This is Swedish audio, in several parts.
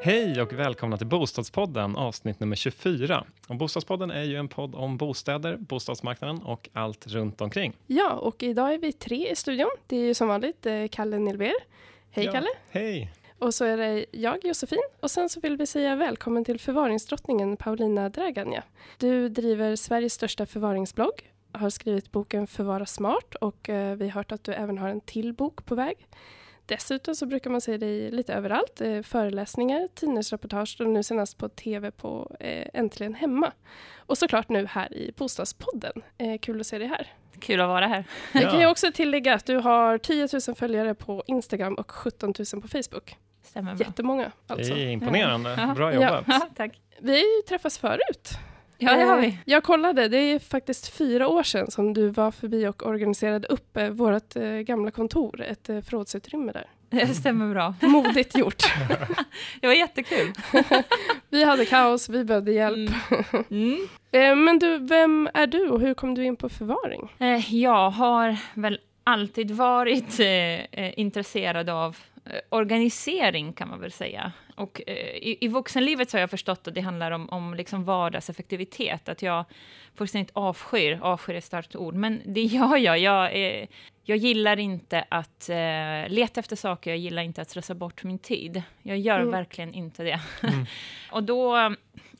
Hej och välkomna till Bostadspodden avsnitt nummer 24. Och Bostadspodden är ju en podd om bostäder, bostadsmarknaden och allt runt omkring. Ja, och idag är vi tre i studion. Det är ju som vanligt eh, Kalle Nilber. Hej ja. Kalle! Hej! Och så är det jag, Josefin. Och sen så vill vi säga välkommen till förvaringsdrottningen Paulina Draganja. Du driver Sveriges största förvaringsblogg, har skrivit boken Förvara smart och eh, vi har hört att du även har en till bok på väg. Dessutom så brukar man se dig lite överallt. Eh, föreläsningar, tidningsreportage och nu senast på tv på eh, Äntligen Hemma. Och såklart nu här i Bostadspodden. Eh, kul att se dig här. Kul att vara här. Vi kan ju också tillägga att du har 10 000 följare på Instagram och 17 000 på Facebook. Stämmer bra. Jättemånga alltså. Det är imponerande. Ja. Bra jobbat. Ja, tack. Vi träffats förut. Ja, det har Eh, vi. Jag kollade, det är faktiskt fyra år sedan som du var förbi och organiserade upp eh, vårt eh, gamla kontor, ett eh, förrådsutrymme där. Det stämmer bra. Modigt gjort. Det var jättekul. Vi hade kaos, vi behövde hjälp. Mm. Eh, Men du, vem är du och hur kom du in på förvaring? Eh, Jag har väl alltid varit eh, eh, intresserad av eh, organisering, kan man väl säga. Och eh, i, i vuxenlivet så har jag förstått att det handlar om, om liksom vardagseffektivitet. Att jag fullständigt avskyr, avskyr är ett starkt ord, men det gör jag. Jag, eh, jag gillar inte att eh, leta efter saker, jag gillar inte att slösa bort min tid. Jag gör Mm. verkligen inte det. Mm. och då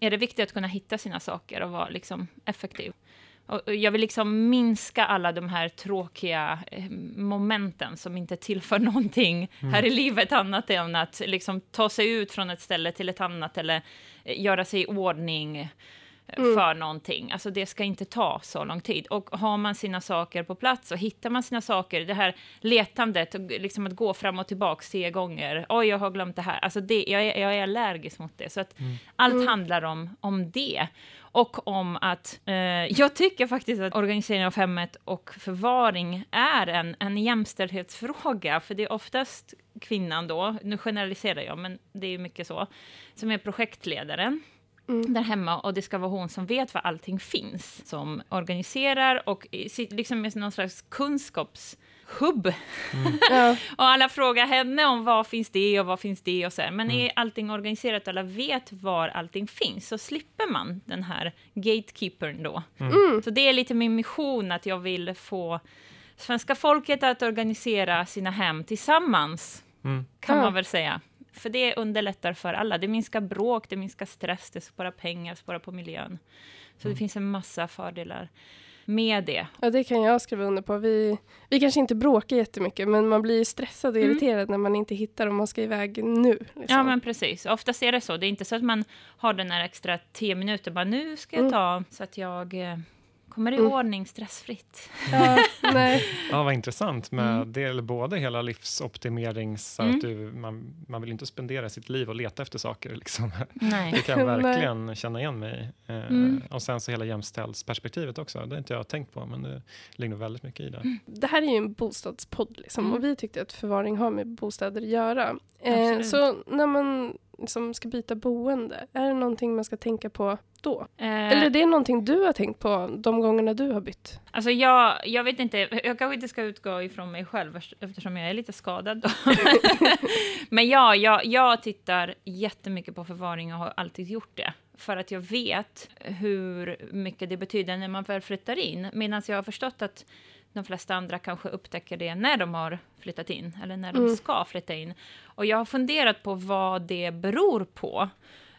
är det viktigt att kunna hitta sina saker och vara liksom effektiv. Och jag vill liksom minska alla de här tråkiga eh, momenten som inte tillför någonting här i livet annat än att liksom ta sig ut från ett ställe till ett annat eller eh, göra sig i ordning Mm. för någonting. Alltså det ska inte ta så lång tid. Och har man sina saker på plats och hittar man sina saker, det här letandet, och liksom att gå fram och tillbaka tio gånger, oj jag har glömt det här, alltså det, jag, är, jag är allergisk mot det. Så att allt Mm. handlar om, om det. Och om att eh, jag tycker faktiskt att organisering av hemmet och förvaring är en, en jämställdhetsfråga, för det är oftast kvinnan då, nu generaliserar jag, men det är mycket så, som är projektledaren Mm. där hemma och det ska vara hon som vet var allting finns, som organiserar och liksom med någon slags kunskapshubb. Ja, Och alla frågar henne om vad finns det och vad finns det och så här. Men Mm. är allting organiserat och alla vet var allting finns så slipper man den här gatekeepern då. mm. Så det är lite min mission att jag vill få svenska folket att organisera sina hem tillsammans, Mm. kan Ja. man väl säga. För det underlättar för alla. Det minskar bråk, det minskar stress, det sparar pengar, sparar på miljön. Så det finns en massa fördelar med det. ja, det kan jag skriva under på. Vi, vi kanske inte bråkar jättemycket, men man blir stressad och Mm. irriterad när man inte hittar om man ska iväg nu. Liksom. Ja, men precis. Oftast är det så. Det är inte så att man har den här extra tio minuter, bara nu ska jag Mm. ta så att jag eh, kommer i Mm. ordning stressfritt. Ja, nej. Ja, vad intressant med Mm. del, både hela livsoptimering, så Mm. att du, man, man vill inte spendera sitt liv och leta efter saker. Liksom. Nej. Det kan jag Nej. verkligen känna igen mig eh, Mm. Och sen så hela jämställdhetsperspektivet också. Det har inte jag tänkt på, men det ligger nog väldigt mycket i det. Det här är ju en bostadspodd liksom, Mm. och vi tyckte att förvaring har med bostäder att göra. Eh, så när man liksom ska byta boende, är det någonting man ska tänka på då? Eh, Eller är det någonting du har tänkt på de gångerna du har bytt? Alltså jag, jag vet inte, jag kanske inte ska utgå ifrån mig själv eftersom jag är lite skadad. Då. Men ja, jag, jag tittar jättemycket på förvaring och har alltid gjort det. För att jag vet hur mycket det betyder när man väl flyttar in. Medan jag har förstått att de flesta andra kanske upptäcker det när de har flyttat in, eller när de Mm. ska flytta in. Och jag har funderat på vad det beror på.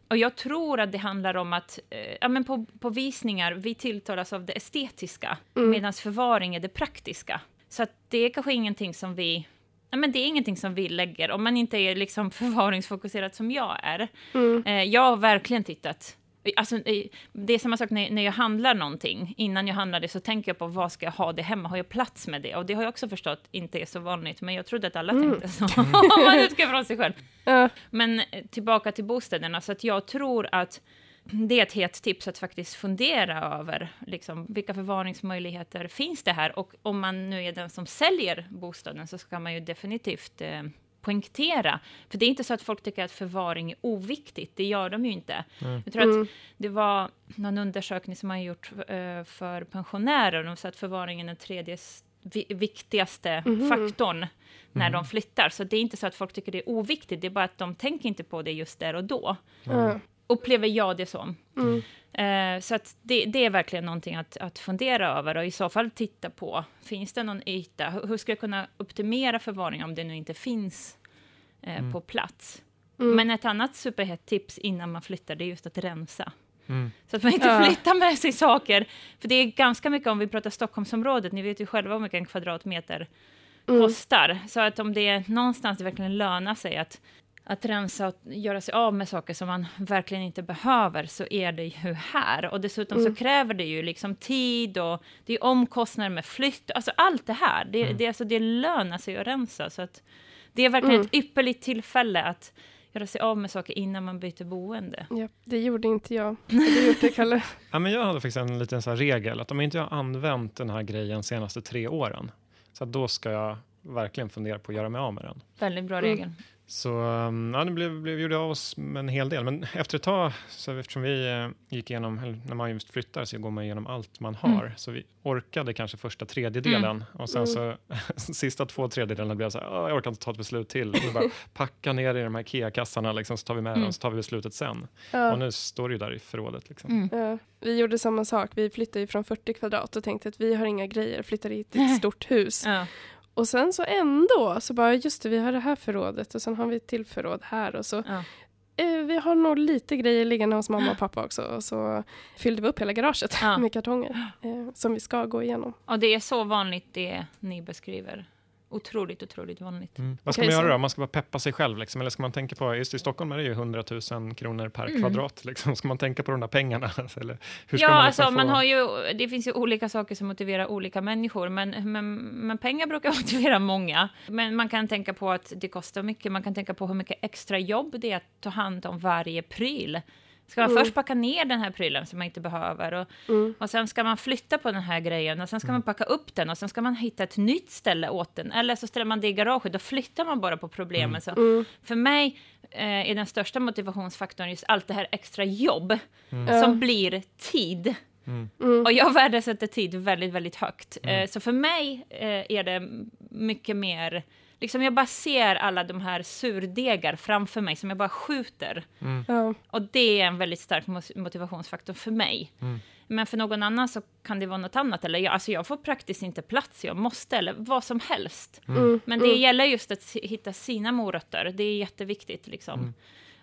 Och jag tror att det handlar om att eh, ja, men på, på visningar, vi tilltalas av det estetiska, Mm. medan förvaring är det praktiska. Så att det är kanske ingenting som vi... Ja, men det är ingenting som vi lägger, om man inte är liksom förvaringsfokuserad som jag är. Mm. Eh, jag har verkligen tittat. Alltså, eh, det är samma sak när, när jag handlar någonting. Innan jag handlar det så tänker jag på vad ska jag ha det hemma? Har jag plats med det? Och det har jag också förstått inte är så vanligt, men jag trodde att alla Mm. tänkte så. Om man utgår från sig själv. Ja, Men eh, tillbaka till bostäderna, så att jag tror att det är ett hett tips att faktiskt fundera över liksom, vilka förvaringsmöjligheter finns det här? Och om man nu är den som säljer bostaden så ska man ju definitivt eh, poängtera. För det är inte så att folk tycker att förvaring är oviktigt, det gör de ju inte. Mm. Jag tror att Mm. det var någon undersökning som man gjort eh, för pensionärer, och de sa att förvaringen är den tredje vi viktigaste Mhm. faktorn när Mm. de flyttar. Så det är inte så att folk tycker det är oviktigt, det är bara att de tänker inte på det just där och då. Upplever jag det som. Mm. Eh, så att det, det är verkligen någonting att, att fundera över och i så fall titta på. Finns det någon yta? Hur, hur ska jag kunna optimera förvaring om det nu inte finns eh, på plats? Mm. Men ett annat superhett tips innan man flyttar, det är just att rensa. Mm. Så att man inte Ja. flyttar med sig saker. För det är ganska mycket, om vi pratar Stockholmsområdet, ni vet ju själva hur mycket en kvadratmeter Mm. kostar. Så att om det är någonstans det verkligen lönar sig att, att rensa och göra sig av med saker som man verkligen inte behöver, så är det ju här. Och dessutom Mm. så kräver det ju liksom tid och det är omkostnader med flytt, alltså allt det här. Det, Mm. det, alltså, det lönar sig att rensa. Så att det är verkligen Mm. ett ypperligt tillfälle att göra sig av med saker innan man byter boende. Ja, det gjorde inte jag. Har du gjort det, Kalle? Ja, men jag hade faktiskt en liten så här regel, att om jag inte har använt den här grejen de senaste tre åren, så att då ska jag verkligen fundera på att göra mig av med den. Väldigt bra Mm. Så um, ja, det blev, blev, gjorde av oss med en hel del. Men efter ett tag, så eftersom vi eh, gick igenom, när man just flyttar så går man igenom allt man har. Mm. Så vi orkade kanske första tredjedelen och sen så sista två tredjedelarna blev så här, "Åh, jag orkar inte ta ett beslut till. Vi bara packa ner i de här IKEA-kassarna liksom, så tar vi med Mm. dem så tar vi beslutet sen. Ja. Och nu står det ju där i förrådet. Liksom. Mm. Ja, vi gjorde samma sak. Vi flyttade ju från 40 kvadrat och tänkte att vi har inga grejer, flyttar hit till ett stort hus. Ja. Och sen så ändå så bara, just det, vi har det här förrådet och sen har vi ett till förråd här och så. Ja. Eh, vi har nog lite grejer liggande hos mamma och pappa också. Och så fyllde vi upp hela garaget Ja. med kartonger eh, som vi ska gå igenom. Och det är så vanligt det ni beskriver. Otroligt, otroligt vanligt. Mm. Vad ska man så- göra då? Man ska bara peppa sig själv, liksom. eller ska man tänka på, just i Stockholm är det ju 100 000 kronor per Mm. kvadrat, liksom. ska man tänka på de där pengarna? eller hur ska Ja, man, alltså liksom man få- har ju, det finns ju olika saker som motiverar olika människor, men, men, men pengar brukar motivera många. Men man kan tänka på att det kostar mycket, man kan tänka på hur mycket extra jobb det är att ta hand om varje pryl. Ska man Mm. först packa ner den här prylen som man inte behöver och, Mm. och sen ska man flytta på den här grejen och sen ska man packa upp den och sen ska man hitta ett nytt ställe åt den. Eller så ställer man det i garaget, då flyttar man bara på problemen. Så Mm. för mig eh, är den största motivationsfaktorn just allt det här extra jobb Ja. som blir tid. Mm. Mm. Och jag värdesätter tid väldigt, väldigt högt. Eh, så för mig eh, är det mycket mer... Liksom jag bara ser alla de här surdegar framför mig som jag bara skjuter. Ja. Och det är en väldigt stark motivationsfaktor för mig. Mm. Men för någon annan så kan det vara något annat. Eller jag, alltså jag får praktiskt inte plats, jag måste, eller vad som helst. Mm. Men det Mm. gäller just att hitta sina morötter. Det är jätteviktigt. Liksom. Mm.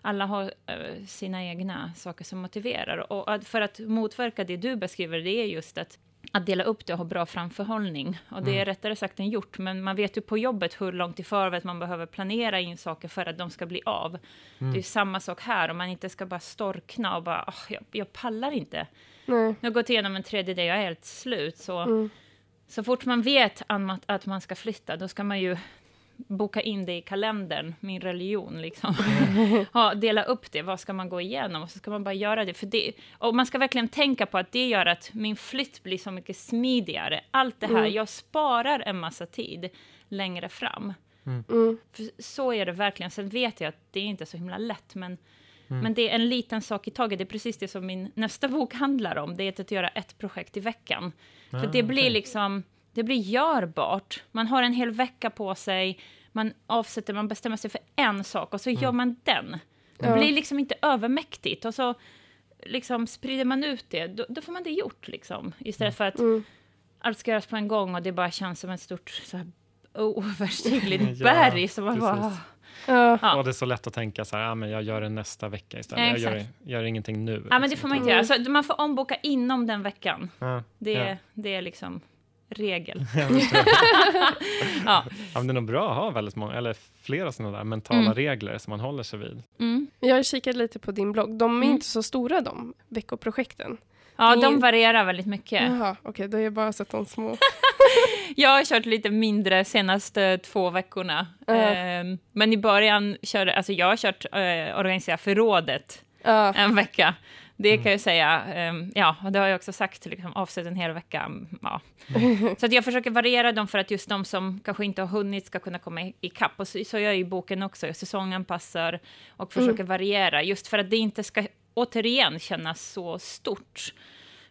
Alla har eh, sina egna saker som motiverar. Och för att motverka det du beskriver, det är just att, att dela upp det och ha bra framförhållning. Och det är rättare sagt än gjort, men man vet ju på jobbet hur långt i förväg man behöver planera in saker för att de ska bli av. Det är ju samma sak här, om man inte ska bara storkna och bara, "Åh, jag, jag pallar inte. Nej. Jag har gått igenom en tredjedel, jag är helt slut. Så, Mm. så fort man vet att man ska flytta, då ska man ju boka in det i kalendern, min religion. Liksom. ja, dela upp det, vad ska man gå igenom? Och så ska man bara göra det. För det. Och man ska verkligen tänka på att det gör att min flytt blir så mycket smidigare. Allt det här, Mm. jag sparar en massa tid längre fram. Mm. För så är det verkligen. Sen vet jag att det är inte så himla lätt, men, Mm. men det är en liten sak i taget. Det är precis det som min nästa bok handlar om. Det är att göra ett projekt i veckan. För Ah, det blir okej. liksom, det blir görbart. Man har en hel vecka på sig, man avsätter, man bestämmer sig för en sak och så Mm. gör man den. Det Ja. blir liksom inte övermäktigt och så liksom sprider man ut det, då, då får man det gjort liksom. Istället för att Mm. allt ska göras på en gång och det bara känns som ett stort så här, oöverstigligt Ja, berg. som man bara, precis. Ja. Ja. Och det är så lätt att tänka så här, ah, men jag gör det nästa vecka istället. Ja, jag gör, gör ingenting nu. Ja, men det liksom. får man inte Mm. göra. Så man får omboka inom den veckan. Ja, Det, ja. det är liksom regel. Ja. Ja. det är nog bra att ha väldigt många, eller flera sådana där mentala Mm. regler som man håller sig vid. Mm. Jag har kikat lite på din blogg. De är Mm. inte så stora de veckoprojekten. Ja, de varierar väldigt mycket. Jaha, okej, då har jag bara sett de små. Jag har kört lite mindre senaste två veckorna. Ehm, men i början körde, alltså jag har kört eh, organisera förrådet Ja, en vecka. Det kan jag säga. Ehm, ja, och det har jag också sagt, liksom, avsätt en hel vecka. Mm, Ja. Så att jag försöker variera dem för att just de som kanske inte har hunnit ska kunna komma i- ikapp. Och så, så gör jag i boken också, jag säsonganpassar och försöker variera, just för att det inte ska återigen kännas så stort.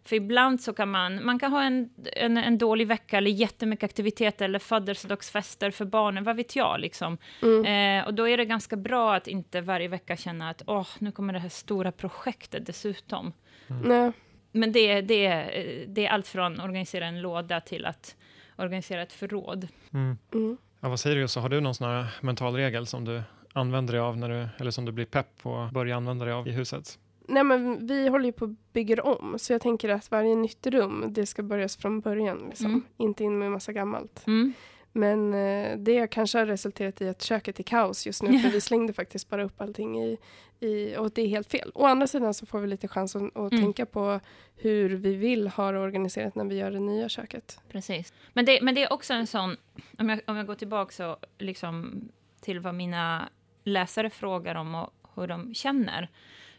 För ibland så kan man, man kan ha en, en, en dålig vecka eller jättemycket aktivitet eller födelsedagsfester för barnen, vad vet jag liksom. Mm. Eh, och då är det ganska bra att inte varje vecka känna att åh, nu kommer det här stora projektet dessutom. Nej. Men det, det, det är allt från organisera en låda till att organisera ett förråd. Mm. Mm. Ja, vad säger du, så har du någon sån här mental regel som du använder dig av när du, eller som du blir pepp på att börja använda dig av i huset? Nej men vi håller ju på att bygga om så jag tänker att varje nytt rum det ska börjas från början. Liksom. Mm. Inte in med massa gammalt. Mm. Men eh, det kanske har resulterat i att köket är kaos just nu för vi slängde faktiskt bara upp allting i, i och det är helt fel. Å andra sidan så får vi lite chans att, att Mm. tänka på hur vi vill ha det organiserat när vi gör det nya köket. Precis. Men det, men det är också en sån, om jag, om jag går tillbaka så, liksom, till vad mina läsare frågar om och hur de känner.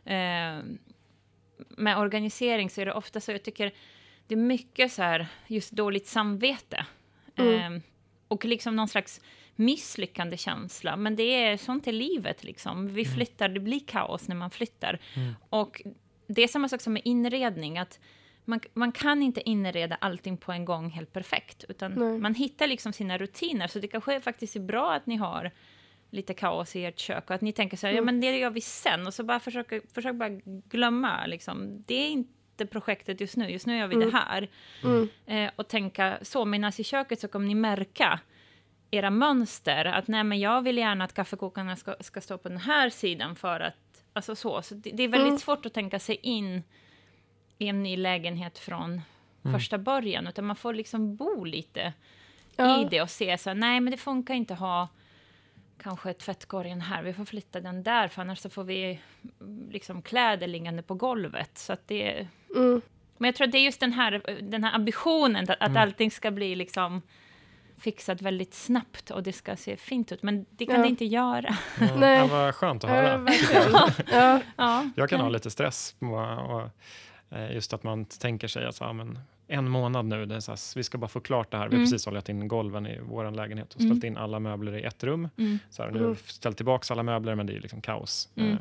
Eh, med organisering så är det ofta så, jag tycker det är mycket så här, just dåligt samvete. Mm. Eh, och liksom någon slags misslyckande känsla. Men det är sånt i livet liksom. Vi flyttar, det blir kaos när man flyttar. Mm. Och det är samma sak som med inredning, att man, man kan inte inreda allting på en gång helt perfekt, utan Nej. man hittar liksom sina rutiner. Så det kanske faktiskt är bra att ni har lite kaos i ert kök och att ni tänker så här, ja Mm. men det gör vi sen. Och så bara försöka, försök bara glömma, liksom. det är inte projektet just nu, just nu gör vi Mm. det här. Mm. Eh, och tänka så, medan i köket så kommer ni märka era mönster, att nej men jag vill gärna att kaffekokarna ska, ska stå på den här sidan för att, alltså så. så det, det är väldigt Mm. svårt att tänka sig in i en ny lägenhet från Mm. första början, utan man får liksom bo lite Ja. i det och se så här, nej men det funkar inte att ha kanske tvättkorgen här, vi får flytta den där, för annars så får vi mm, liksom kläder liggande på golvet. Så att det, Mm. men jag tror att det är just den här, den här ambitionen, att, att Mm. allting ska bli liksom fixat väldigt snabbt och det ska se fint ut, men det kan Ja. det inte göra. Ja, Nej. ja, vad skönt att höra. ja. Ja, Jag kan ha lite stress på, och, eh, just att man tänker sig att men en månad nu, det är så här, vi ska bara få klart det här. Vi har Mm. precis hållit in golven i vår lägenhet och Mm. ställt in alla möbler i ett rum. Mm. Så här, nu har Mm. vi ställt tillbaka alla möbler, men det är liksom kaos. Mm. Eh,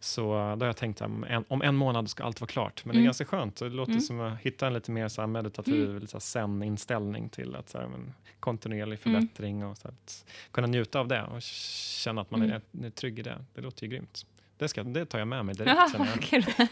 Så då har jag tänkt att om en, månad ska allt vara klart. Men det är Mm. ganska skönt. Det låter Mm. som att hitta en lite mer så här meditativ, lite här zen-inställning till att så här, men, kontinuerlig Mm. förbättring och så här, att kunna njuta av det och känna att man Mm. är, är trygg i det. Det låter ju grymt. Det, ska, det tar jag med mig direkt. Ja, känner jag.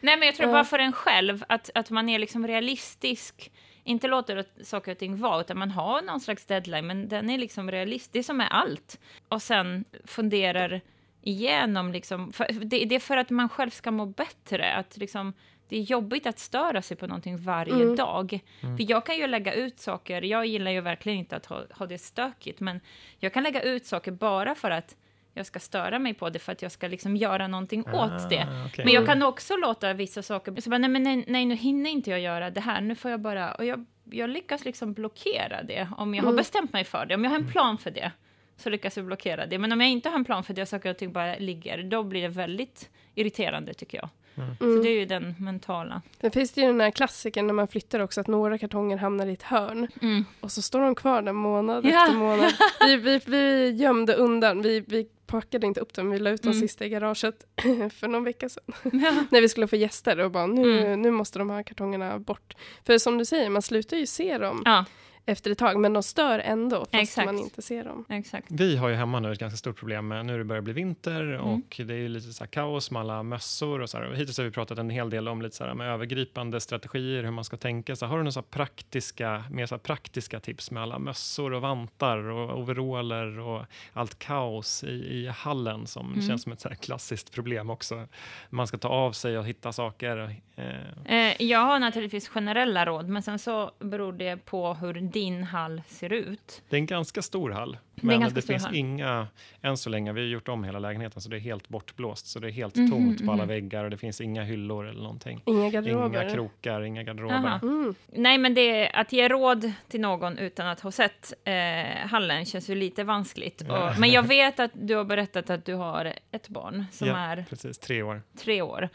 Nej, men jag tror Ja. bara för en själv, att, att man är liksom realistisk. Inte låter att saker och ting vara, utan man har någon slags deadline, men den är liksom realistisk. Det är som med allt. Och sen funderar igenom, liksom, för, det, det är för att man själv ska må bättre. Att liksom, det är jobbigt att störa sig på någonting varje Mm. dag. Mm. För jag kan ju lägga ut saker, jag gillar ju verkligen inte att ha, ha det stökigt, men jag kan lägga ut saker bara för att jag ska störa mig på det, för att jag ska liksom göra någonting åt det. Ah, okej. Men jag kan också låta vissa saker... Så bara, nej, men nej, nej, nu hinner inte jag göra det här. Nu får jag bara... Och jag, jag lyckas liksom blockera det om jag har Mm. bestämt mig för det. Om jag har Mm. en plan för det så lyckas jag blockera det. Men om jag inte har en plan för det och saker och ting bara ligger, då blir det väldigt irriterande tycker jag. Så Mm. det är ju den mentala. Sen finns det ju den här klassiken när man flyttar också, att några kartonger hamnar i ett hörn. Mm. Och så står de kvar där månad Ja. efter månad. Vi, vi, vi gömde undan, vi, vi packade inte upp dem, vi la ut de Mm. sista i garaget för någon vecka sedan. Ja. När vi skulle få gäster och bara nu, Mm. nu måste de här kartongerna bort. För som du säger, man slutar ju se dem ja, efter ett tag, men de stör ändå fast Exakt. man inte ser dem. exakt. Vi har ju hemma nu ett ganska stort problem med, nu det börjar bli vinter Mm. och det är ju lite så här kaos med alla mössor och så här. Och hittills har vi pratat en hel del om lite så här med övergripande strategier, hur man ska tänka. Så har du några så här praktiska, mer så här praktiska tips med alla mössor och vantar och overaller och allt kaos i, i hallen som Mm. känns som ett så här klassiskt problem också. Man ska ta av sig och hitta saker. Och, eh, Eh, jag har naturligtvis generella råd, men sen så beror det på hur din hall ser ut. Det är en ganska stor hall, men det stor finns hall. inga, än så länge, vi har gjort om hela lägenheten så det är helt bortblåst, så det är helt Mhm, tomt på alla mhm. väggar och det finns inga hyllor eller någonting. Inga Inga garderober. krokar, inga garderober. Mm. Nej, men det, att ge råd till någon utan att ha sett eh, hallen känns ju lite vanskligt. Ja. Och, men jag vet att du har berättat att du har ett barn som Ja. är Precis, tre år. tre år.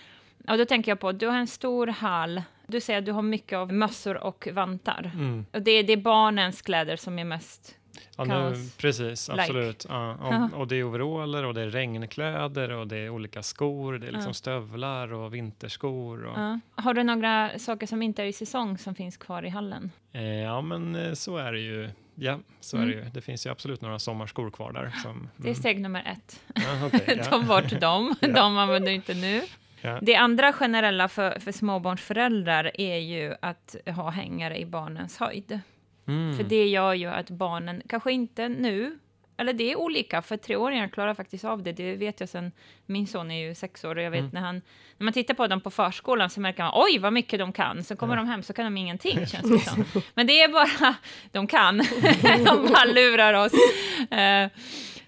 Och då tänker jag på att du har en stor hall. Du säger att du har mycket av mössor och vantar. Mm. Och det, det är barnens kläder som är mest Ja, nu, precis, Like. absolut. Ja, och, och det är overaller och det är regnkläder och det är olika skor. Det är liksom Ja. stövlar och vinterskor. Och, Ja. Har du några saker som inte är i säsong som finns kvar i hallen? eh, ja, men eh, så är det ju. Ja, så Mm. är det ju. Det finns ju absolut några sommarskor kvar där. Som, Det är steg nummer ett. ja, okej, Ta bort dem, de använder inte nu. Ja. Det andra generella för, för småbarnsföräldrar är ju att ha hängare i barnens höjd. Mm. För det gör ju att barnen, kanske inte nu, eller det är olika, för treåringar klarar faktiskt av det. Det vet jag sen, min son är ju sex år och jag vet Mm. när han, när man tittar på dem på förskolan så märker man, oj vad mycket de kan. Så kommer Ja. de hem så kan de ingenting, känns det som. Men det är bara, de kan. de bara lurar oss.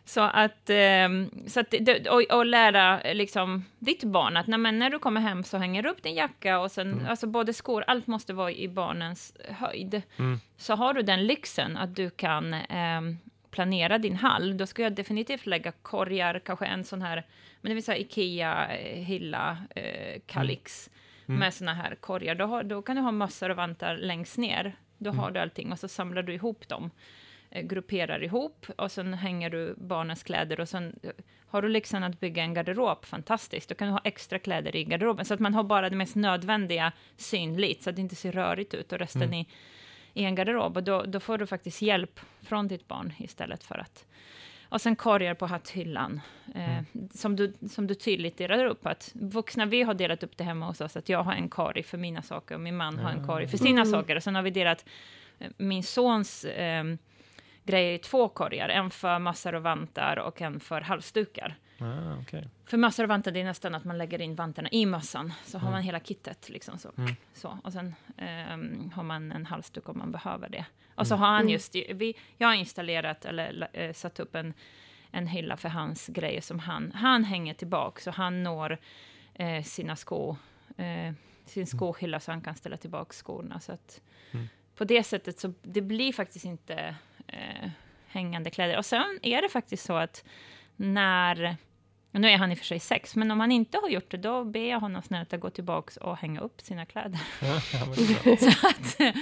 Eh, så att, ehm, så att och, och lära liksom, ditt barn att nej, när du kommer hem så hänger du upp din jacka och sen, alltså både skor, allt måste vara i barnens höjd. Mm. Så har du den lyxen att du kan ehm, planera din hall, då ska jag definitivt lägga korgar, kanske en sån här, men det vill säga Ikea, eh, Hilla, eh, Kalix, Mm. med såna här korgar. Då, har, då kan du ha mössor och vantar längst ner. Då Mm. har du allting och så samlar du ihop dem eh, grupperar ihop och sen hänger du barnens kläder och sen eh, har du lyxen att bygga en garderob, fantastiskt. Då kan du ha extra kläder i garderoben så att man har bara det mest nödvändiga synligt så att det inte ser rörigt ut och resten Mm. i, i en garderob. Och då, då får du faktiskt hjälp från ditt barn istället för att och sen korgar på hatthyllan, eh, Mm. som, du, som du tydligt delar upp. Att vuxna, vi har delat upp det hemma hos oss, att jag har en korg för mina saker och min man har en korg för sina Mm. saker. Och sen har vi delat eh, min sons eh, grejer i två korgar, en för massor och vantar och en för halsdukar. Ah, okej. För massor och vantar, det är nästan att man lägger in vantarna i mössan, så har Mm. man hela kittet. Liksom så. Mm. så. Och sen ehm, har man en halsduk om man behöver det. Och så Mm. har han Mm. just, vi, jag har installerat eller äh, satt upp en, en hylla för hans grejer som han, han hänger tillbaka, så han når eh, sina sko, eh, sin skohylla så han kan ställa tillbaka skorna. Så att Mm. på det sättet så det blir faktiskt inte eh, hängande kläder. Och sen är det faktiskt så att när nu är han i och för sig sex, men om han inte har gjort det, då ber jag honom snällt att gå tillbaka och hänga upp sina kläder. Ja, men det. Så att,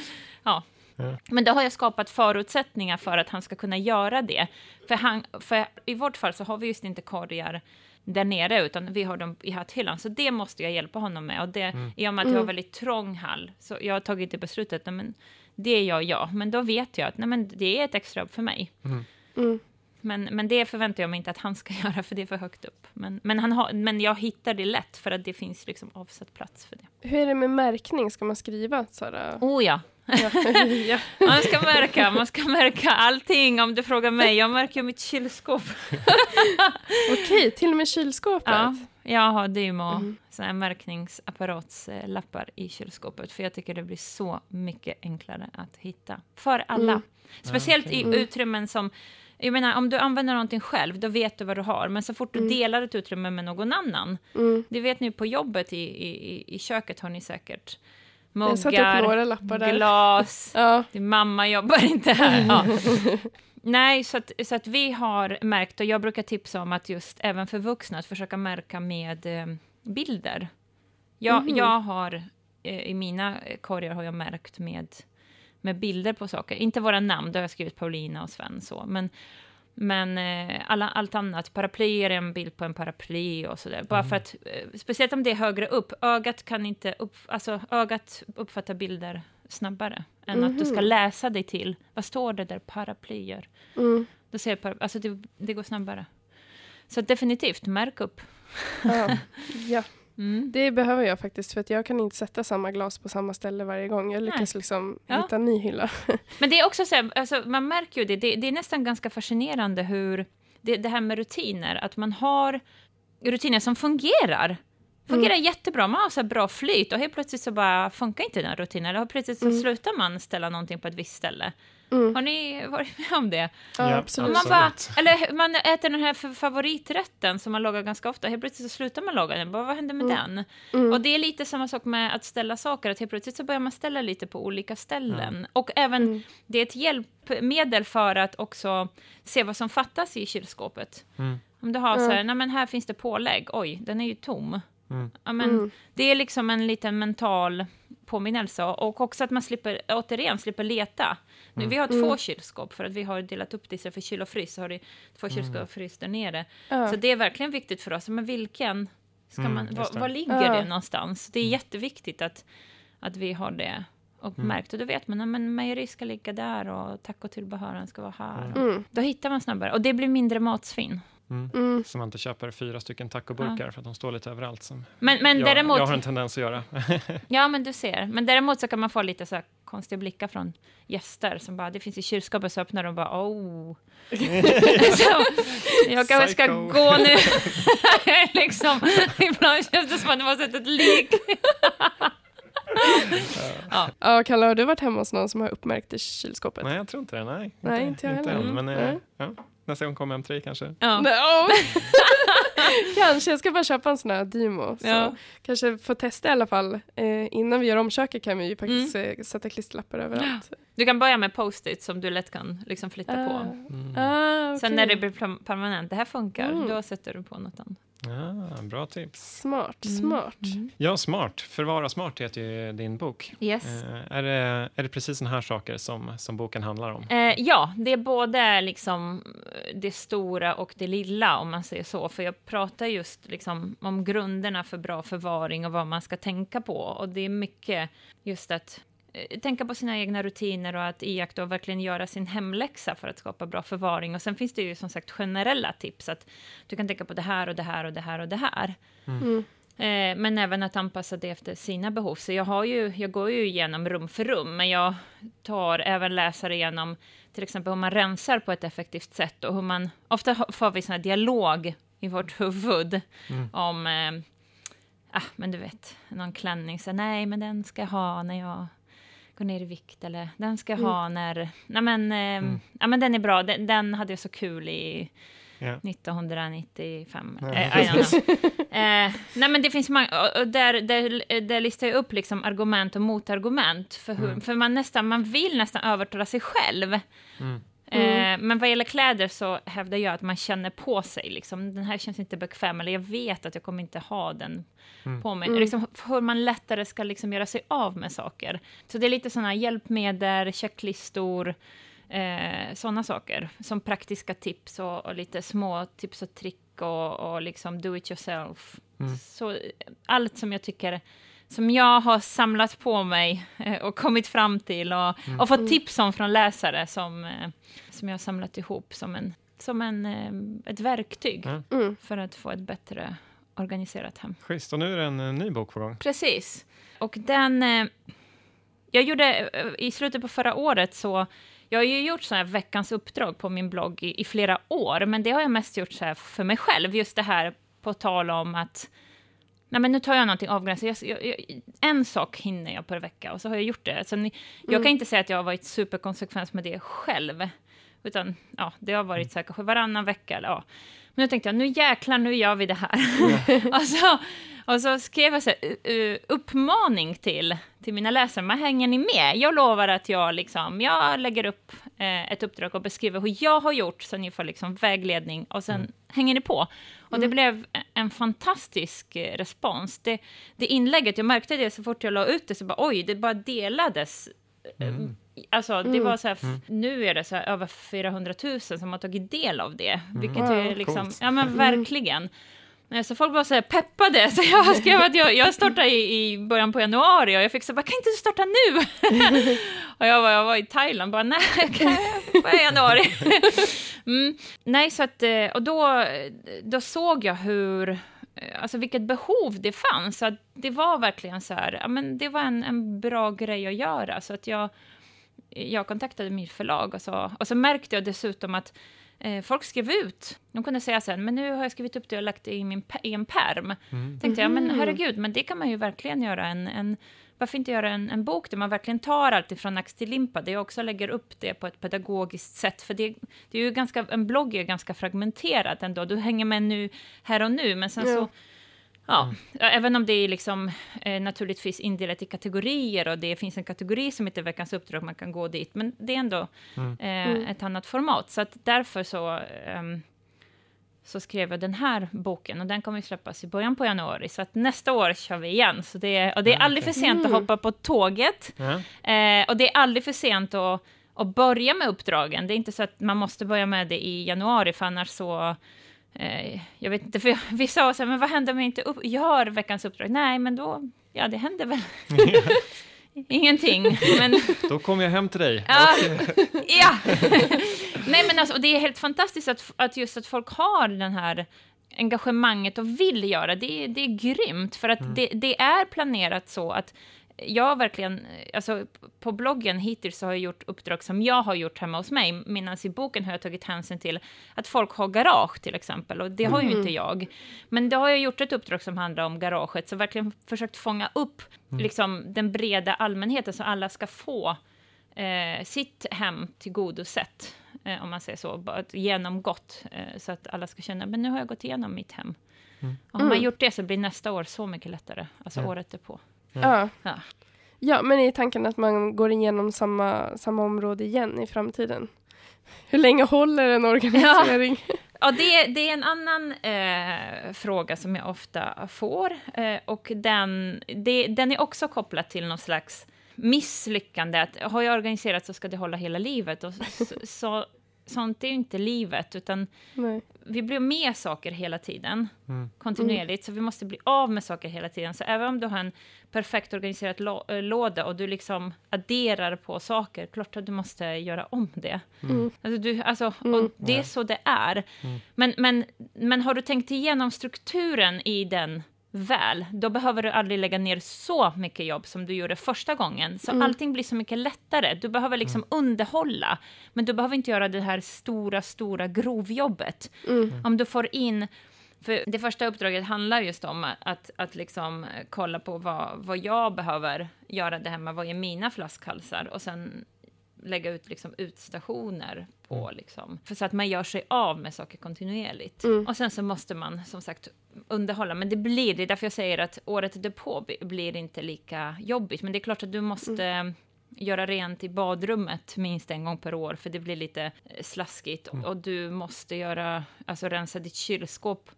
ja. Ja. Men då har jag skapat förutsättningar för att han ska kunna göra det. För, han, för i vårt fall så har vi just inte korgar där nere, utan vi har dem i hatthyllan. Så det måste jag hjälpa honom med. Och det, Mm. I och med att jag har Mm. väldigt trång hall, så jag har tagit det beslutet, men det gör jag. Men då vet jag att nej, men det är ett extra jobb för mig. Mm. Mm. Men, men det förväntar jag mig inte att han ska göra, för det är för högt upp. Men, men, han har, men jag hittar det lätt, för att det finns liksom avsatt plats för det. Hur är det med märkning? Ska man skriva Sara? Oh ja, Ja. man ska märka, man ska märka allting om du frågar mig. Jag märker mitt kylskåp. Okej, till och med kylskåpet. Ja, jag har Dymo, Mm. såna här märkningsapparatslappar i kylskåpet, för jag tycker det blir så mycket enklare att hitta. För alla. Mm. Speciellt okej. i Mm. utrymmen som... Jag menar, om du använder någonting själv, då vet du vad du har. Men så fort du Mm. delar ett utrymme med någon annan, Mm. det vet ni på jobbet i, i- i köket har ni säkert. Där. glas, Ja. din mamma jobbar inte här. Ja. Nej, så att, så att vi har märkt, och jag brukar tipsa om att just även för vuxna, att försöka märka med eh, bilder. Jag, Mhm. jag har, eh, i mina korgar har jag märkt med, med bilder på saker. Inte våra namn, då har jag skrivit Paulina och Sven så, men men eh, alla, allt annat, paraplyer är en bild på en paraply och sådär. Bara Mm. för att, eh, speciellt om det är högre upp, ögat kan inte, upp, alltså ögat uppfattar bilder snabbare än att du ska Mhm. läsa dig till, vad står det där, paraplyer? Mm. Då ser para- alltså det, det går snabbare. Så definitivt, märk upp. Ja. ja, Mm. det behöver jag faktiskt för att jag kan inte sätta samma glas på samma ställe varje gång. Jag lyckas liksom Ja. hitta en ny hylla. Men det är också så här, alltså, man märker ju det, det, det är nästan ganska fascinerande hur det, det här med rutiner, att man har rutiner som fungerar. Fungerar jättebra, man har så bra flyt och helt plötsligt så bara funkar inte den rutinen. Eller plötsligt så Mm. slutar man ställa någonting på ett visst ställe. Mm. Har ni varit med om det? Ja, absolut. man, bara, eller man äter den här favoriträtten som man lagar ganska ofta, helt plötsligt så slutar man laga den. Bara, vad händer med Mm. den? Mm. Och det är lite samma sak med att ställa saker, att helt plötsligt så börjar man ställa lite på olika ställen. Och även, Mm. det är ett hjälpmedel för att också se vad som fattas i kylskåpet. Mm. Om du har så här, nej men här finns det pålägg, oj, den är ju tom. Mm. Ja, men Mm. Det är liksom en liten mental påminnelse. Och också att man slipper, återigen, slipper leta. Nu, Mm. Vi har två Mm. kylskåp för att vi har delat upp det istället för kyl och frys. Så har det två kylskåp Mm. och frys där nere. Så det är verkligen viktigt för oss. Men vilken ska Mm, man, var, var ligger det någonstans? Det är Mm. jätteviktigt att, att vi har det uppmärkt. Och då vet man att mejeri ska ligga där och tacotillbehören ska vara här. Mm. Mm. Då hittar man snabbare. Och det blir mindre matsvinn. Mm. Mm. Så man inte köper fyra stycken tacoburkar för att de står lite överallt. Som Men, men jag, däremot... jag har en tendens att göra. Ja, men du ser. Men däremot så kan man få lite så här konstiga blickar från gäster som bara, det finns i kylskåpet, så öppnar de bara, oh. så, jag kanske ska gå nu. liksom, ibland känns det som att man har sett ett lik. ja. Ja, Kalle, har du varit hemma hos någon som har uppmärkt i kylskåpet? Nej, jag tror inte det. Nej, Nej, inte jag heller. än, Mm. Men eh, Nej. ja, nästa gång kommer M3 kanske. Ja. Nej, ja. Kanske, jag ska bara köpa en sån här Dymo. Så Ja. Kanske få testa i alla fall. Eh, innan vi gör om köket kan vi ju faktiskt eh, sätta klisterlappar överallt. Du kan börja med post-it som du lätt kan liksom flytta på. Ah, Mm. ah, Sen okej. när det blir permanent, det här funkar, Mm. då sätter du på något annat. Ja, bra tips. Smart, Mm. smart. Ja, smart. Förvara smart heter ju din bok. Yes. Eh, är, det, är det precis såna här saker som, som boken handlar om? Eh, ja, det är både liksom det stora och det lilla, om man säger så. För jag pratar just liksom om grunderna för bra förvaring och vad man ska tänka på. Och det är mycket just att eh, tänka på sina egna rutiner och att iaktta och verkligen göra sin hemläxa för att skapa bra förvaring. Och sen finns det ju som sagt generella tips, att du kan tänka på det här och det här och det här och det här. Mm. Eh, men även att anpassa det efter sina behov. Så jag, har ju, jag går ju igenom rum för rum, men jag tar även läsare igenom till exempel hur man rensar på ett effektivt sätt och hur man... Ofta får vi sån här dialog i vårt huvud Mm. om... Eh, ah, men du vet, någon klänning, så nej, men den ska jag ha när jag går ner i vikt, eller den ska jag ha när... Nej, men, eh, Mm. ja, men den är bra, den, den hade jag så kul i Ja. 1995. Ja, Eh, eh, nej, men det finns många, och- och där, där, där listar jag upp liksom argument och motargument. För, hur, Mm. för man, nästan, man vill nästan övertala sig själv. Mm. Eh, men vad gäller kläder så hävdar jag att man känner på sig. Liksom, den här känns inte bekväm, eller jag vet att jag kommer inte ha den Mm. på mig. Mm. Liksom, hur man lättare ska liksom göra sig av med saker. Så det är lite sådana hjälpmedel, checklistor, eh, sådana saker. Som praktiska tips och, och lite små tips och trick och, och liksom do it yourself. Mm. Så eh, allt som jag tycker som jag har samlat på mig eh, och kommit fram till och, Mm. och fått Mm. tips om från läsare som, eh, som jag har samlat ihop som, en, som en, eh, ett verktyg Ja. Mm. för att få ett bättre organiserat hem. Schysst, och nu är det en, ny bok på gång. Precis. Och den... Jag gjorde i slutet på förra året så... Jag har ju gjort så här veckans uppdrag på min blogg i, i flera år, men det har jag mest gjort så här för mig själv. Just det här på tal om att... Nej, men nu tar jag någonting avgränsat. Jag, jag, en sak hinner jag per vecka och så har jag gjort det. Så ni, Jag Mm. kan inte säga att jag har varit superkonsekvent med det själv. Utan ja, det har varit så här, kanske varannan vecka. Eller, ja. Men nu tänkte jag, nu jäklar, nu gör vi det här. och, så, och så skrev jag så här, uh, uppmaning till, till mina läsare, men hänger ni med? Jag lovar att jag, liksom, jag lägger upp eh, ett uppdrag och beskriver hur jag har gjort, så ni får liksom vägledning, och sen Mm. hänger ni på. Och det Mm. blev en fantastisk eh, respons. Det, det inlägget, jag märkte det så fort jag la ut det, så bara oj, det bara delades. eh, Mm. Alltså, det Mm. var så här, Mm. nu är det så här över 400 000 som har tagit del av det, vilket är liksom, Coolt. ja men Mm. verkligen. Eh, Så folk var så här peppade, så jag skrev att jag, jag startade i, i början på januari och jag fick så bara, kan inte du starta nu? och jag var, jag var i Thailand, bara nej, kan jag i januari? mm. Nej, så att, eh, och då, då såg jag hur, eh, alltså vilket behov det fanns. Så att det var verkligen så här, ja men det var en, en bra grej att göra. Så att jag, jag kontaktade mitt förlag och så, och så märkte jag dessutom att eh, folk skrev ut. De kunde säga sen, men nu har jag skrivit upp det och lagt det i, min, i en perm. Mm. Tänkte jag, men Mhm. herregud, men det kan man ju verkligen göra. En, en, varför inte göra en, en bok där man verkligen tar allt ifrån ax till limpa, där jag också lägger upp det på ett pedagogiskt sätt. För det, det är ju ganska, en blogg är ganska fragmenterad ändå. Du hänger med nu, här och nu, men sen Ja. så Ja, ja, även om det är liksom, eh, naturligtvis indelat i kategorier och det finns en kategori som heter Veckans uppdrag, man kan gå dit, men det är ändå Mm. eh, Mm. ett annat format. Så att därför så, ehm, så skrev jag den här boken och den kommer släppas i början på januari. Så att nästa år kör vi igen. Så det, och det är Ah, aldrig för sent att Mm. hoppa på tåget. Eh, och det är aldrig för sent att, att börja med uppdragen. Det är inte så att man måste börja med det i januari, för annars så... Eh, jag vet inte, för vi sa så här, men vad händer om jag inte upp, gör veckans uppdrag? Nej, men då... Ja, det händer väl ingenting. Men Då kommer jag hem till dig. Ja, ja. Nej, men alltså, det är helt fantastiskt att, att just att folk har den här engagemanget och vill göra. Det, är- det är grymt, för att det, det är planerat så att jag verkligen, alltså på bloggen hittills så har jag gjort uppdrag som jag har gjort hemma hos mig, medan i boken har jag tagit hänsyn till att folk har garage till exempel, och det har ju inte jag. Men då har jag gjort ett uppdrag som handlar om garaget, så verkligen försökt fånga upp liksom, den breda allmänheten, så alla ska få eh, sitt hem tillgodosett, eh, om man säger så, genomgått, eh, så att alla ska känna, men nu har jag gått igenom mitt hem. Och har man Mm. gjort det så blir nästa år så mycket lättare, alltså Ja. året därpå. Ja. Ja. ja, men är tanken att man går igenom samma, samma område igen i framtiden? Hur länge håller en organisering? Ja, det, det är en annan eh, fråga som jag ofta får, eh, och den, det, den är också kopplad till någon slags misslyckande. Att, har jag organiserat så ska det hålla hela livet. Och så, så, sånt är ju inte livet, utan Nej. vi blir med saker hela tiden, Mm. kontinuerligt, så vi måste bli av med saker hela tiden. Så även om du har en perfekt organiserad lå- eh, låda och du liksom adderar på saker, klart att du måste göra om det. Mm. Alltså, du, alltså, Mm. och det är så det är. Men, men, men har du tänkt igenom strukturen i den väl, då behöver du aldrig lägga ner så mycket jobb som du gjorde första gången. Så Mm. allting blir så mycket lättare. Du behöver liksom underhålla, men du behöver inte göra det här stora, stora grovjobbet. Mm. Om du får in för det första uppdraget handlar just om att, att, liksom kolla på vad, vad jag behöver göra det hemma, vad är mina flaskhalsar och sen lägga ut liksom utstationer på liksom, för så att man gör sig av med saker kontinuerligt. Mm. Och sen så måste man som sagt underhålla, men det blir, det är därför jag säger att året därpå bli- blir inte lika jobbigt, men det är klart att du måste göra rent i badrummet minst en gång per år, för det blir lite eh, slaskigt. Och, och du måste göra, alltså rensa ditt kylskåp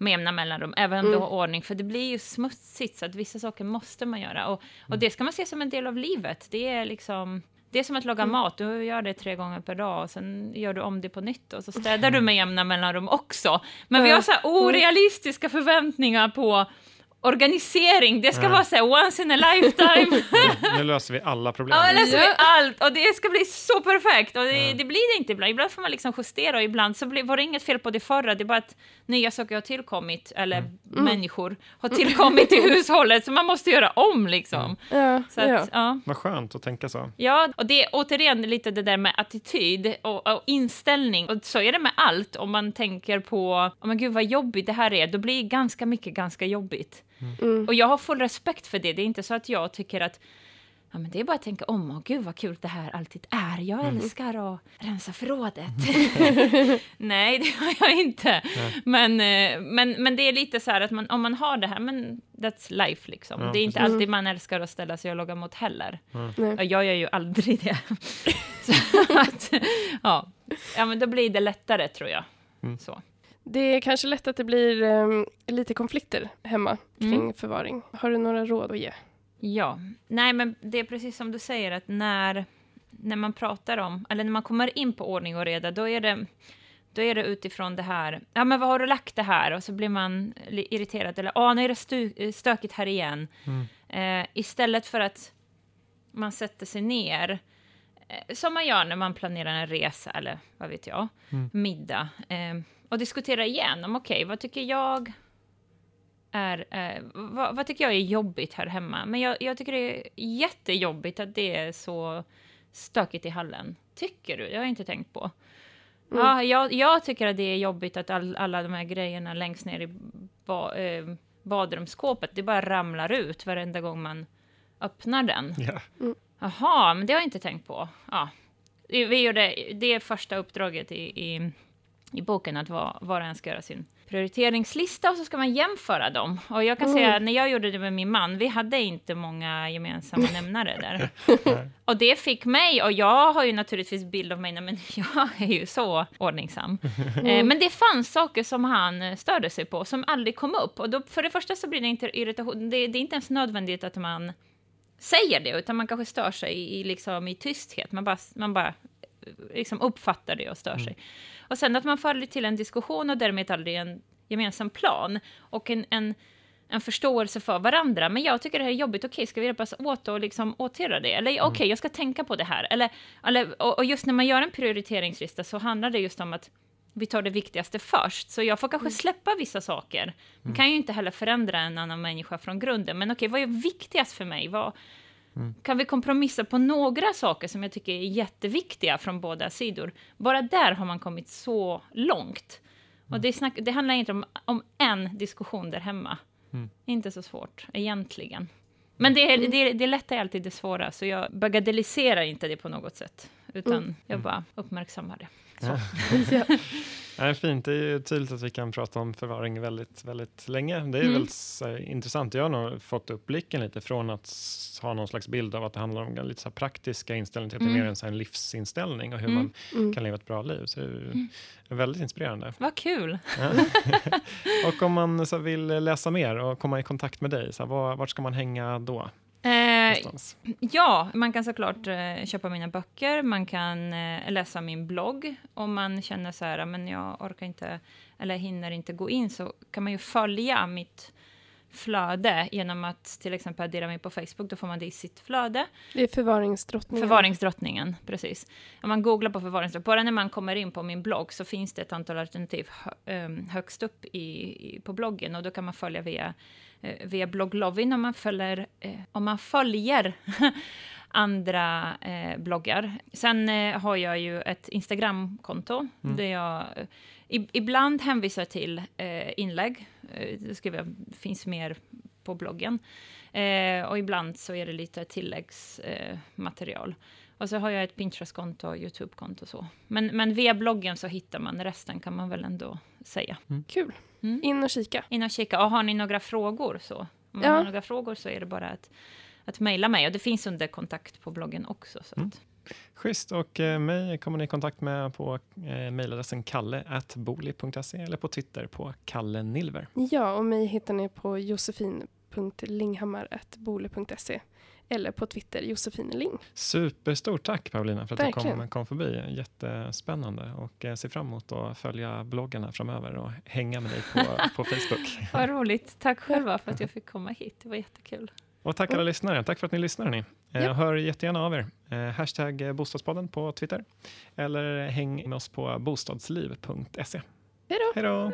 med jämna mellanrum, även om du Mm. har ordning, för det blir ju smutsigt, så att vissa saker måste man göra. Och, och det ska man se som en del av livet. Det är liksom... Det är som att laga mat, du gör det tre gånger per dag och sen gör du om det på nytt och så städar du med jämna mellanrum också. Men vi har så här orealistiska förväntningar på organisering, det ska Ja. vara så här once in a lifetime. Nu löser vi alla problem. Ja, löser vi allt och det ska bli så perfekt. Och det, Ja. det blir det inte ibland. Ibland får man liksom justera och ibland så blir, var det inget fel på det förra. Det är bara att nya saker har tillkommit, eller människor har tillkommit i hushållet, så man måste göra om liksom. Ja, Så att, ja. ja. Vad skönt att tänka så. Ja, och det är återigen lite det där med attityd och, och inställning. Och så är det med allt. Om man tänker på, oh men gud vad jobbigt det här är, då blir ganska mycket ganska jobbigt. Mm. Och jag har full respekt för det. Det är inte så att jag tycker att Ja, men det är bara att tänka om. Åh, gud vad kul det här alltid är. Jag älskar att rensa förrådet. Nej, det har jag inte. Men, eh, men, men det är lite så här att man, om man har det här, men that's life liksom. Ja, det är inte precis. alltid man älskar att ställa sig och laga mat heller. Nej. Ja, jag gör ju aldrig det. så att, ja. ja, men då blir det lättare tror jag. Mm. Så. Det är kanske lätt att det blir em, lite konflikter hemma kring Mm. förvaring. Har du några råd att ge? Ja, nej men det är precis som du säger att när, när man pratar om, eller när man kommer in på ordning och reda, då är det, då är det utifrån det här, ja men vad har du lagt det här? Och så blir man irriterad, eller ja nu är det stu, stökigt här igen. Eh, istället för att man sätter sig ner, som man gör när man planerar en resa eller vad vet jag, middag, eh, och diskuterar igenom, okej, vad tycker jag är, eh, vad, vad tycker jag är jobbigt här hemma? Men jag, jag tycker det är jättejobbigt att det är så stökigt i hallen. Tycker du? Det har jag inte tänkt på. Mm. Ja, jag, jag tycker att det är jobbigt att all, alla de här grejerna längst ner i ba, eh, badrumsskåpet, det bara ramlar ut varenda gång man öppnar den. Ja. Jaha, men det har jag inte tänkt på. Ja. Vi gjorde, det första uppdraget i, i, i boken, att var, var och en ska göra sin prioriteringslista och så ska man jämföra dem. Och jag kan Mm. säga, när jag gjorde det med min man, vi hade inte många gemensamma nämnare där. och det fick mig, och jag har ju naturligtvis bild av mig, men jag är ju så ordningsam. Eh, men det fanns saker som han störde sig på, som aldrig kom upp. Och då, för det första så blir det inte irritation, det, det är inte ens nödvändigt att man säger det, utan man kanske stör sig i, liksom, i tysthet. Man bara, man bara liksom uppfattar det och stör sig. Och sen att man faller till en diskussion och därmed aldrig en gemensam plan och en, en, en förståelse för varandra. Men jag tycker det här är jobbigt, okej, ska vi hjälpas åt och liksom åtgärda det? Eller okej, jag ska tänka på det här. Eller, eller, och, och just när man gör en prioriteringslista så handlar det just om att vi tar det viktigaste först. Så jag får kanske släppa vissa saker. Man kan ju inte heller förändra en annan människa från grunden. Men okej, vad är viktigast för mig? Vad, Kan vi kompromissa på några saker som jag tycker är jätteviktiga från båda sidor? Bara där har man kommit så långt. Och det, snack, det handlar inte om, om en diskussion där hemma. Inte så svårt, egentligen. Men det, är, det, det lätta är alltid det svåra, så jag bagatelliserar inte det på något sätt. Utan jag bara uppmärksammar det. Ja. Det är fint. Det är ju tydligt att vi kan prata om förvaring väldigt, väldigt länge. Det är Mm. väldigt intressant. Jag har nog fått upp blicken lite från att ha någon slags bild av att det handlar om lite så här praktiska inställningar till att det är Mm. mer en, så livsinställning och hur Mm. man Mm. kan leva ett bra liv. Så det är ju väldigt inspirerande. Vad kul! Ja. och om man så vill läsa mer och komma i kontakt med dig, så här, var, vart ska man hänga då? Eh, Någonstans? ja, man kan såklart eh, köpa mina böcker, man kan eh, läsa min blogg. Om man känner så här, men jag orkar inte eller hinner inte gå in, så kan man ju följa mitt flöde genom att till exempel addera mig på Facebook, då får man det i sitt flöde. Det är förvaringsdrottningen. Förvaringsdrottningen, precis. Om man googlar på förvaringsdrottningen, bara när man kommer in på min blogg så finns det ett antal alternativ hö, högst upp i, i, på bloggen och då kan man följa via, via blogglovin om man följer, eh, om man följer andra eh, bloggar. Sen eh, har jag ju ett Instagramkonto där jag eh, i, ibland hänvisar till eh, inlägg. Eh, det skriver jag, finns mer på bloggen. Eh, och ibland så är det lite tilläggsmaterial. Eh, material. och så har jag ett Pinterest-konto och YouTube-konto och så. Men, men via bloggen så hittar man resten kan man väl ändå säga. Kul. Mm. In och kika. In och kika. Och har ni några frågor så? Om man Ja. har några frågor så är det bara att, att mejla mig. Och det finns under kontakt på bloggen också. Så Mm. Schysst. Och eh, mig kommer ni i kontakt med på eh, mejladressen kalle.boli.se eller på Twitter på Kalle Nilver. Ja, och mig hittar ni på josefin.linghammar.bole.se eller på Twitter Josefin Ling. Superstort tack Paulina för att Verkligen. du kom, kom förbi. Jättespännande och eh, ser fram emot att följa bloggarna framöver och hänga med dig på, på Facebook. vad roligt. Tack själva för att jag fick komma hit. Det var jättekul. Och tack alla lyssnare. Tack för att ni lyssnar. Ni. Eh, Ja. Hör jättegärna av er. Eh, hashtag eh, Bostadspodden på Twitter eller häng med oss på bostadsliv.se. Hej då!